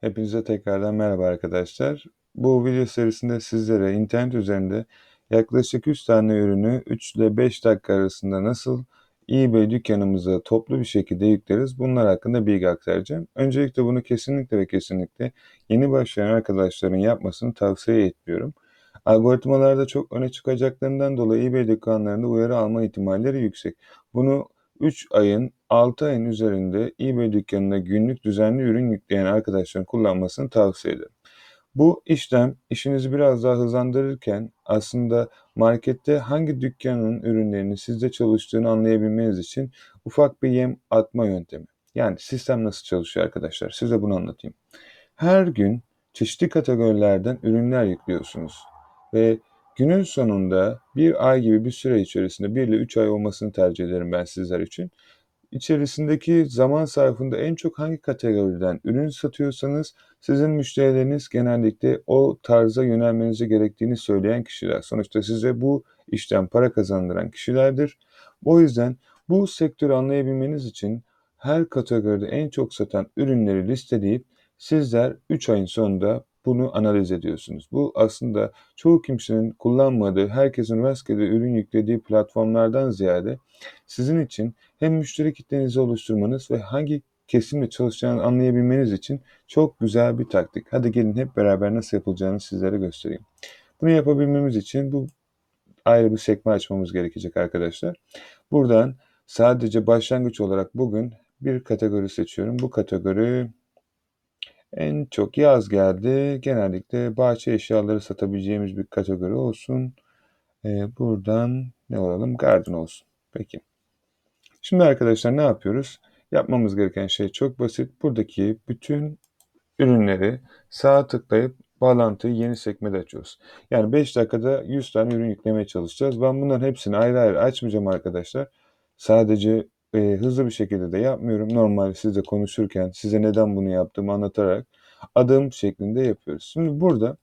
Hepinize tekrardan merhaba arkadaşlar. Bu video serisinde sizlere internet üzerinde yaklaşık 3 tane ürünü 3 ile 5 dakika arasında nasıl eBay dükkanımıza toplu bir şekilde yükleriz bunlar hakkında bilgi aktaracağım. Öncelikle bunu kesinlikle ve kesinlikle yeni başlayan arkadaşların yapmasını tavsiye etmiyorum. Algoritmalarda çok öne çıkacaklarından dolayı eBay dükkanlarında uyarı alma ihtimalleri yüksek. Bunu 3 ayın 6 ayın üzerinde eBay dükkanına günlük düzenli ürün yükleyen arkadaşların kullanmasını tavsiye ederim. Bu işlem işinizi biraz daha hızlandırırken aslında markette hangi dükkanın ürünlerinin sizde çalıştığını anlayabilmeniz için ufak bir yem atma yöntemi. Yani sistem nasıl çalışıyor arkadaşlar? Size bunu anlatayım. Her gün çeşitli kategorilerden ürünler yüklüyorsunuz ve günün sonunda bir ay gibi bir süre içerisinde 1 ile 3 ay olmasını tercih ederim ben sizler için. İçerisindeki zaman sarfında en çok hangi kategoriden ürün satıyorsanız sizin müşterileriniz genellikle o tarza yönelmenizi gerektiğini söyleyen kişiler. Sonuçta size bu işten para kazandıran kişilerdir. O yüzden bu sektörü anlayabilmeniz için her kategoride en çok satan ürünleri listeleyip sizler 3 ayın sonunda bunu analiz ediyorsunuz. Bu aslında çoğu kimsenin kullanmadığı, herkesin rastgele ürün yüklediği platformlardan ziyade sizin için hem müşteri kitlenizi oluşturmanız ve hangi kesimle çalışacağını anlayabilmeniz için çok güzel bir taktik. Hadi gelin hep beraber nasıl yapılacağını sizlere göstereyim. Bunu yapabilmemiz için bu ayrı bir sekme açmamız gerekecek arkadaşlar. Buradan sadece başlangıç olarak bugün bir kategori seçiyorum. Bu kategori en çok yaz geldi. Genellikle bahçe eşyaları satabileceğimiz bir kategori olsun. Ee, buradan ne olalım? Garden olsun. Peki. Şimdi arkadaşlar ne yapıyoruz? Yapmamız gereken şey çok basit. Buradaki bütün ürünleri sağa tıklayıp bağlantıyı yeni sekmede açıyoruz. Yani 5 dakikada 100 tane ürün yüklemeye çalışacağız. Ben bunların hepsini ayrı ayrı açmayacağım arkadaşlar. Sadece e, hızlı bir şekilde de yapmıyorum. Normal sizle konuşurken size neden bunu yaptığımı anlatarak adım şeklinde yapıyoruz. Şimdi burada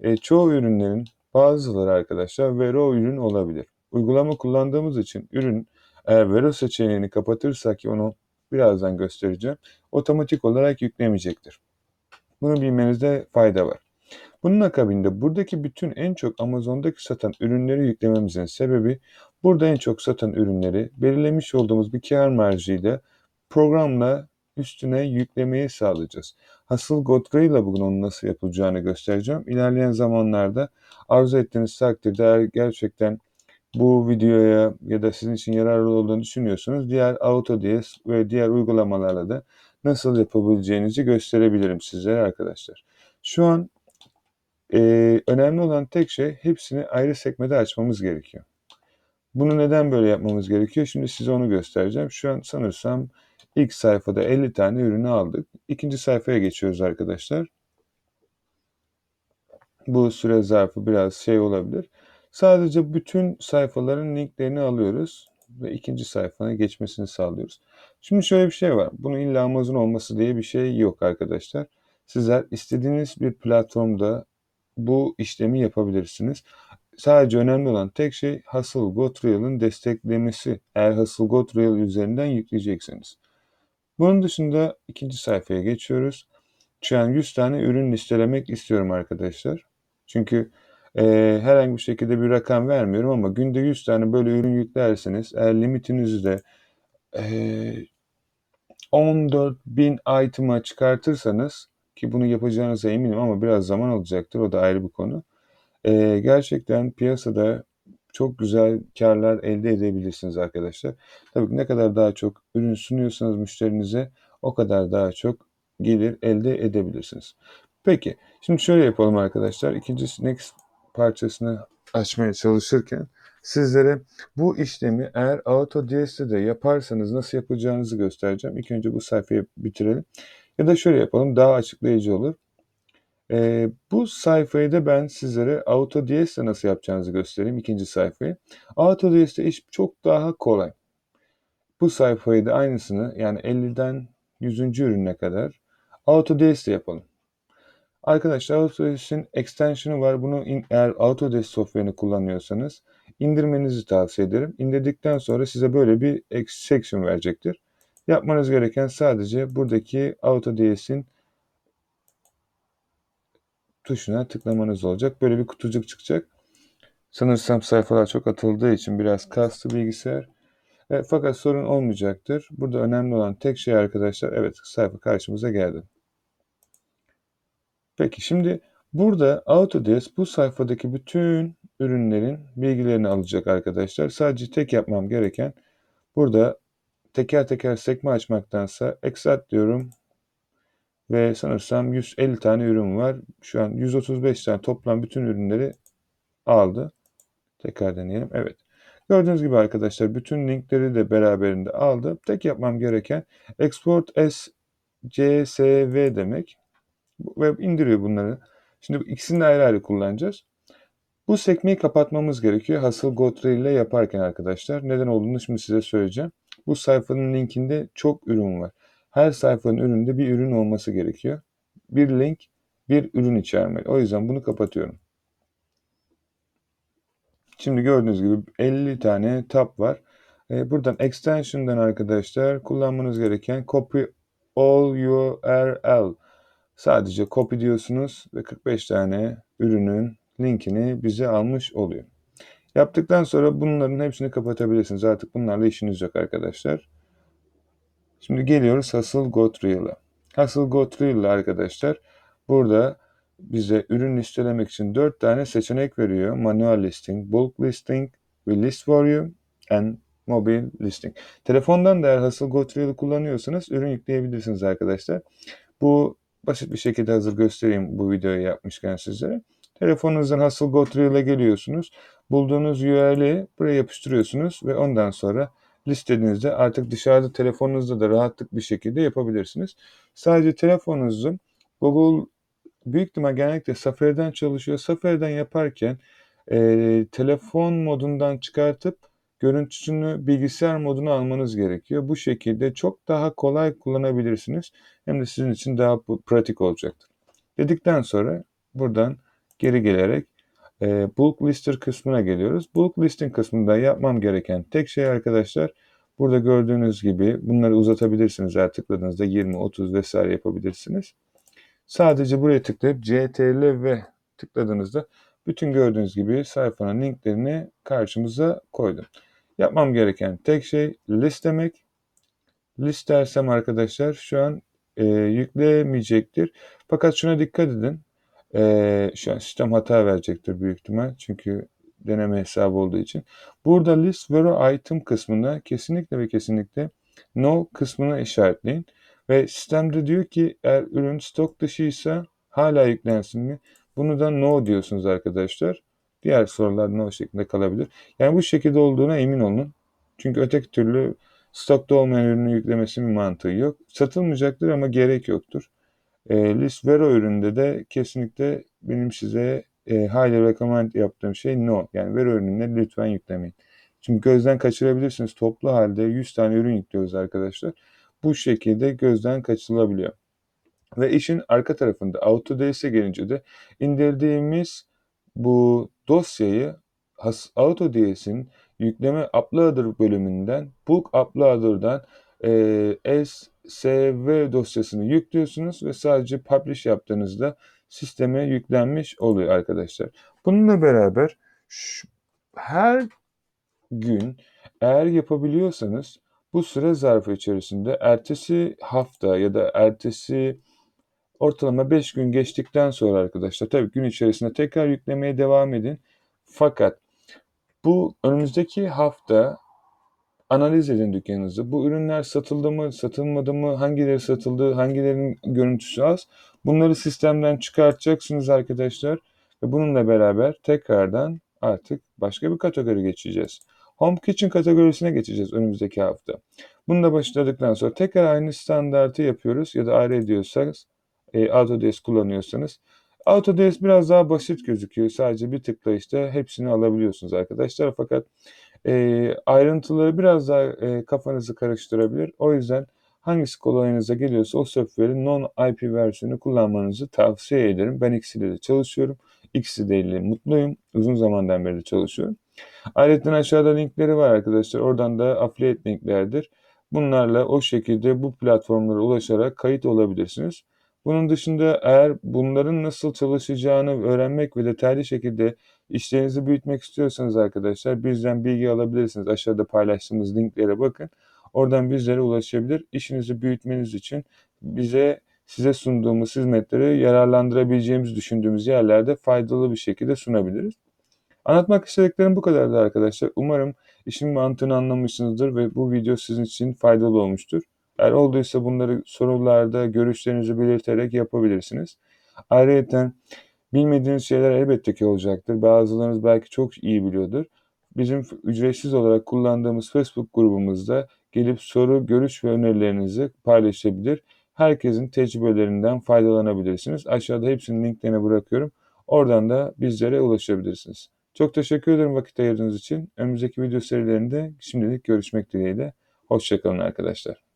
e, çoğu ürünlerin bazıları arkadaşlar vero ürün olabilir. Uygulama kullandığımız için ürün eğer vero seçeneğini kapatırsak ki onu birazdan göstereceğim otomatik olarak yüklemeyecektir. Bunu bilmenizde fayda var. Bunun akabinde buradaki bütün en çok Amazon'daki satan ürünleri yüklememizin sebebi burada en çok satan ürünleri belirlemiş olduğumuz bir kar marjıyla programla üstüne yüklemeyi sağlayacağız. Hasıl Godfrey ile bugün onun nasıl yapılacağını göstereceğim. İlerleyen zamanlarda arzu ettiğiniz takdirde eğer gerçekten bu videoya ya da sizin için yararlı olduğunu düşünüyorsunuz diğer AutoDS ve diğer uygulamalarla da nasıl yapabileceğinizi gösterebilirim sizlere arkadaşlar. Şu an e, önemli olan tek şey hepsini ayrı sekmede açmamız gerekiyor. Bunu neden böyle yapmamız gerekiyor? Şimdi size onu göstereceğim. Şu an sanırsam ilk sayfada 50 tane ürünü aldık. İkinci sayfaya geçiyoruz arkadaşlar. Bu süre zarfı biraz şey olabilir. Sadece bütün sayfaların linklerini alıyoruz ve ikinci sayfaya geçmesini sağlıyoruz. Şimdi şöyle bir şey var. Bunun illa Amazon olması diye bir şey yok arkadaşlar. Sizler istediğiniz bir platformda bu işlemi yapabilirsiniz. Sadece önemli olan tek şey Hustle GoTrail'ın desteklemesi. Eğer Hustle GoTrail üzerinden yükleyeceksiniz. Bunun dışında ikinci sayfaya geçiyoruz. Şu an 100 tane ürün listelemek istiyorum arkadaşlar. Çünkü e, herhangi bir şekilde bir rakam vermiyorum ama günde 100 tane böyle ürün yüklerseniz eğer limitinizi de e, 14 bin item'a çıkartırsanız ki bunu yapacağınıza eminim ama biraz zaman alacaktır o da ayrı bir konu. E, gerçekten piyasada çok güzel karlar elde edebilirsiniz arkadaşlar. Tabii ne kadar daha çok ürün sunuyorsanız müşterinize o kadar daha çok gelir elde edebilirsiniz. Peki şimdi şöyle yapalım arkadaşlar. İkinci next parçasını açmaya çalışırken sizlere bu işlemi eğer AutoDS'de de yaparsanız nasıl yapacağınızı göstereceğim. İlk önce bu sayfayı bitirelim. Ya da şöyle yapalım daha açıklayıcı olur. Ee, bu sayfayı da ben sizlere AutoDS'de nasıl yapacağınızı göstereyim. ikinci sayfayı. AutoDS'de iş çok daha kolay. Bu sayfayı da aynısını yani 50'den 100. ürüne kadar AutoDS'de yapalım. Arkadaşlar Autodesk'in extension'ı var. Bunu in, eğer Autodesk software'ini kullanıyorsanız indirmenizi tavsiye ederim. İndirdikten sonra size böyle bir section verecektir. Yapmanız gereken sadece buradaki Autodesk'in tuşuna tıklamanız olacak. Böyle bir kutucuk çıkacak. Sanırsam sayfalar çok atıldığı için biraz kastı bilgisayar. E, fakat sorun olmayacaktır. Burada önemli olan tek şey arkadaşlar, evet sayfa karşımıza geldi. Peki şimdi burada Autodesk bu sayfadaki bütün ürünlerin bilgilerini alacak arkadaşlar. Sadece tek yapmam gereken burada teker teker sekme açmaktansa Extract diyorum ve sanırsam 150 tane ürün var. Şu an 135 tane toplam bütün ürünleri aldı. Tekrar deneyelim. Evet. Gördüğünüz gibi arkadaşlar bütün linkleri de beraberinde aldı. Tek yapmam gereken export as csv demek. Ve indiriyor bunları. Şimdi ikisini de ayrı ayrı kullanacağız. Bu sekmeyi kapatmamız gerekiyor. Hasıl Gotre ile yaparken arkadaşlar. Neden olduğunu şimdi size söyleyeceğim. Bu sayfanın linkinde çok ürün var. Her sayfanın üründe bir ürün olması gerekiyor. Bir link bir ürün içermeli. O yüzden bunu kapatıyorum. Şimdi gördüğünüz gibi 50 tane tab var. Ee, buradan extension'dan arkadaşlar kullanmanız gereken copy all URL. Sadece copy diyorsunuz ve 45 tane ürünün linkini bize almış oluyor. Yaptıktan sonra bunların hepsini kapatabilirsiniz. Artık bunlarla işiniz yok arkadaşlar. Şimdi geliyoruz Hustle Got Real'a. Hustle Got Real'la arkadaşlar burada bize ürün listelemek için 4 tane seçenek veriyor. Manual listing, bulk listing, we list you and mobile listing. Telefondan da eğer Hustle Got Real'ı kullanıyorsanız ürün yükleyebilirsiniz arkadaşlar. Bu basit bir şekilde hazır göstereyim bu videoyu yapmışken sizlere. Telefonunuzdan Hustle Got Real'a geliyorsunuz. Bulduğunuz URL'i buraya yapıştırıyorsunuz ve ondan sonra listediğinizde artık dışarıda telefonunuzda da rahatlık bir şekilde yapabilirsiniz. Sadece telefonunuzu Google büyük ihtimal genellikle Safari'den çalışıyor. Safari'den yaparken e, telefon modundan çıkartıp görüntüsünü bilgisayar moduna almanız gerekiyor. Bu şekilde çok daha kolay kullanabilirsiniz. Hem de sizin için daha pratik olacaktır. Dedikten sonra buradan geri gelerek e, bulk lister kısmına geliyoruz. Bulk listing kısmında yapmam gereken tek şey arkadaşlar burada gördüğünüz gibi bunları uzatabilirsiniz. Eğer tıkladığınızda 20, 30 vesaire yapabilirsiniz. Sadece buraya tıklayıp CTRL ve tıkladığınızda bütün gördüğünüz gibi sayfanın linklerini karşımıza koydum. Yapmam gereken tek şey listlemek. Listersem arkadaşlar şu an e, yüklemeyecektir. Fakat şuna dikkat edin. E, şu an sistem hata verecektir büyük ihtimal. Çünkü deneme hesabı olduğu için. Burada list vero item kısmında kesinlikle ve kesinlikle no kısmını işaretleyin. Ve sistemde diyor ki eğer ürün stok dışıysa hala yüklensin mi? Bunu da no diyorsunuz arkadaşlar. Diğer sorular no şeklinde kalabilir. Yani bu şekilde olduğuna emin olun. Çünkü öteki türlü stokta olmayan ürünü yüklemesinin bir mantığı yok. Satılmayacaktır ama gerek yoktur. E, list Vero üründe de kesinlikle benim size e, highly recommend yaptığım şey no. Yani Vero ürününe lütfen yüklemeyin. Çünkü gözden kaçırabilirsiniz. Toplu halde 100 tane ürün yüklüyoruz arkadaşlar. Bu şekilde gözden kaçırılabiliyor. Ve işin arka tarafında Autodesk'e gelince de indirdiğimiz bu dosyayı Autodesk'in yükleme uploader bölümünden bulk uploader'dan e, SSV dosyasını yüklüyorsunuz ve sadece publish yaptığınızda sisteme yüklenmiş oluyor arkadaşlar. Bununla beraber şu, her gün eğer yapabiliyorsanız bu süre zarfı içerisinde ertesi hafta ya da ertesi ortalama 5 gün geçtikten sonra arkadaşlar tabii gün içerisinde tekrar yüklemeye devam edin. Fakat bu önümüzdeki hafta analiz edin dükkanınızı. Bu ürünler satıldı mı, satılmadı mı, hangileri satıldı, hangilerinin görüntüsü az. Bunları sistemden çıkartacaksınız arkadaşlar. Ve bununla beraber tekrardan artık başka bir kategori geçeceğiz. Home Kitchen kategorisine geçeceğiz önümüzdeki hafta. Bunu da başladıktan sonra tekrar aynı standartı yapıyoruz ya da ayrı ediyorsanız e, Autodesk kullanıyorsanız. Autodesk biraz daha basit gözüküyor. Sadece bir tıklayışta hepsini alabiliyorsunuz arkadaşlar. Fakat e, ayrıntıları biraz daha e, kafanızı karıştırabilir. O yüzden hangisi kolayınıza geliyorsa o software'in non-IP versiyonu kullanmanızı tavsiye ederim. Ben ikisiyle de çalışıyorum. İkisi de ile mutluyum. Uzun zamandan beri de çalışıyorum. Ayrıca aşağıda linkleri var arkadaşlar. Oradan da affiliate linklerdir. Bunlarla o şekilde bu platformlara ulaşarak kayıt olabilirsiniz. Bunun dışında eğer bunların nasıl çalışacağını öğrenmek ve detaylı şekilde işlerinizi büyütmek istiyorsanız arkadaşlar bizden bilgi alabilirsiniz. Aşağıda paylaştığımız linklere bakın. Oradan bizlere ulaşabilir. İşinizi büyütmeniz için bize size sunduğumuz hizmetleri yararlandırabileceğimiz düşündüğümüz yerlerde faydalı bir şekilde sunabiliriz. Anlatmak istediklerim bu kadardı arkadaşlar. Umarım işin mantığını anlamışsınızdır ve bu video sizin için faydalı olmuştur. Eğer olduysa bunları sorularda görüşlerinizi belirterek yapabilirsiniz. Ayrıca bilmediğiniz şeyler elbette ki olacaktır. Bazılarınız belki çok iyi biliyordur. Bizim ücretsiz olarak kullandığımız Facebook grubumuzda gelip soru, görüş ve önerilerinizi paylaşabilir. Herkesin tecrübelerinden faydalanabilirsiniz. Aşağıda hepsinin linklerini bırakıyorum. Oradan da bizlere ulaşabilirsiniz. Çok teşekkür ederim vakit ayırdığınız için. Önümüzdeki video serilerinde şimdilik görüşmek dileğiyle. Hoşçakalın arkadaşlar.